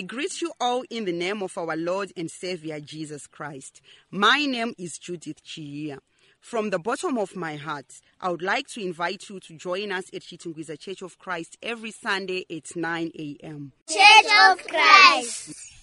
I greet you all in the name of our Lord and Savior Jesus Christ. My name is Judith Chia. From the bottom of my heart, I would like to invite you to join us at Chitungwiza Church of Christ every Sunday at 9 a.m. Church of Christ.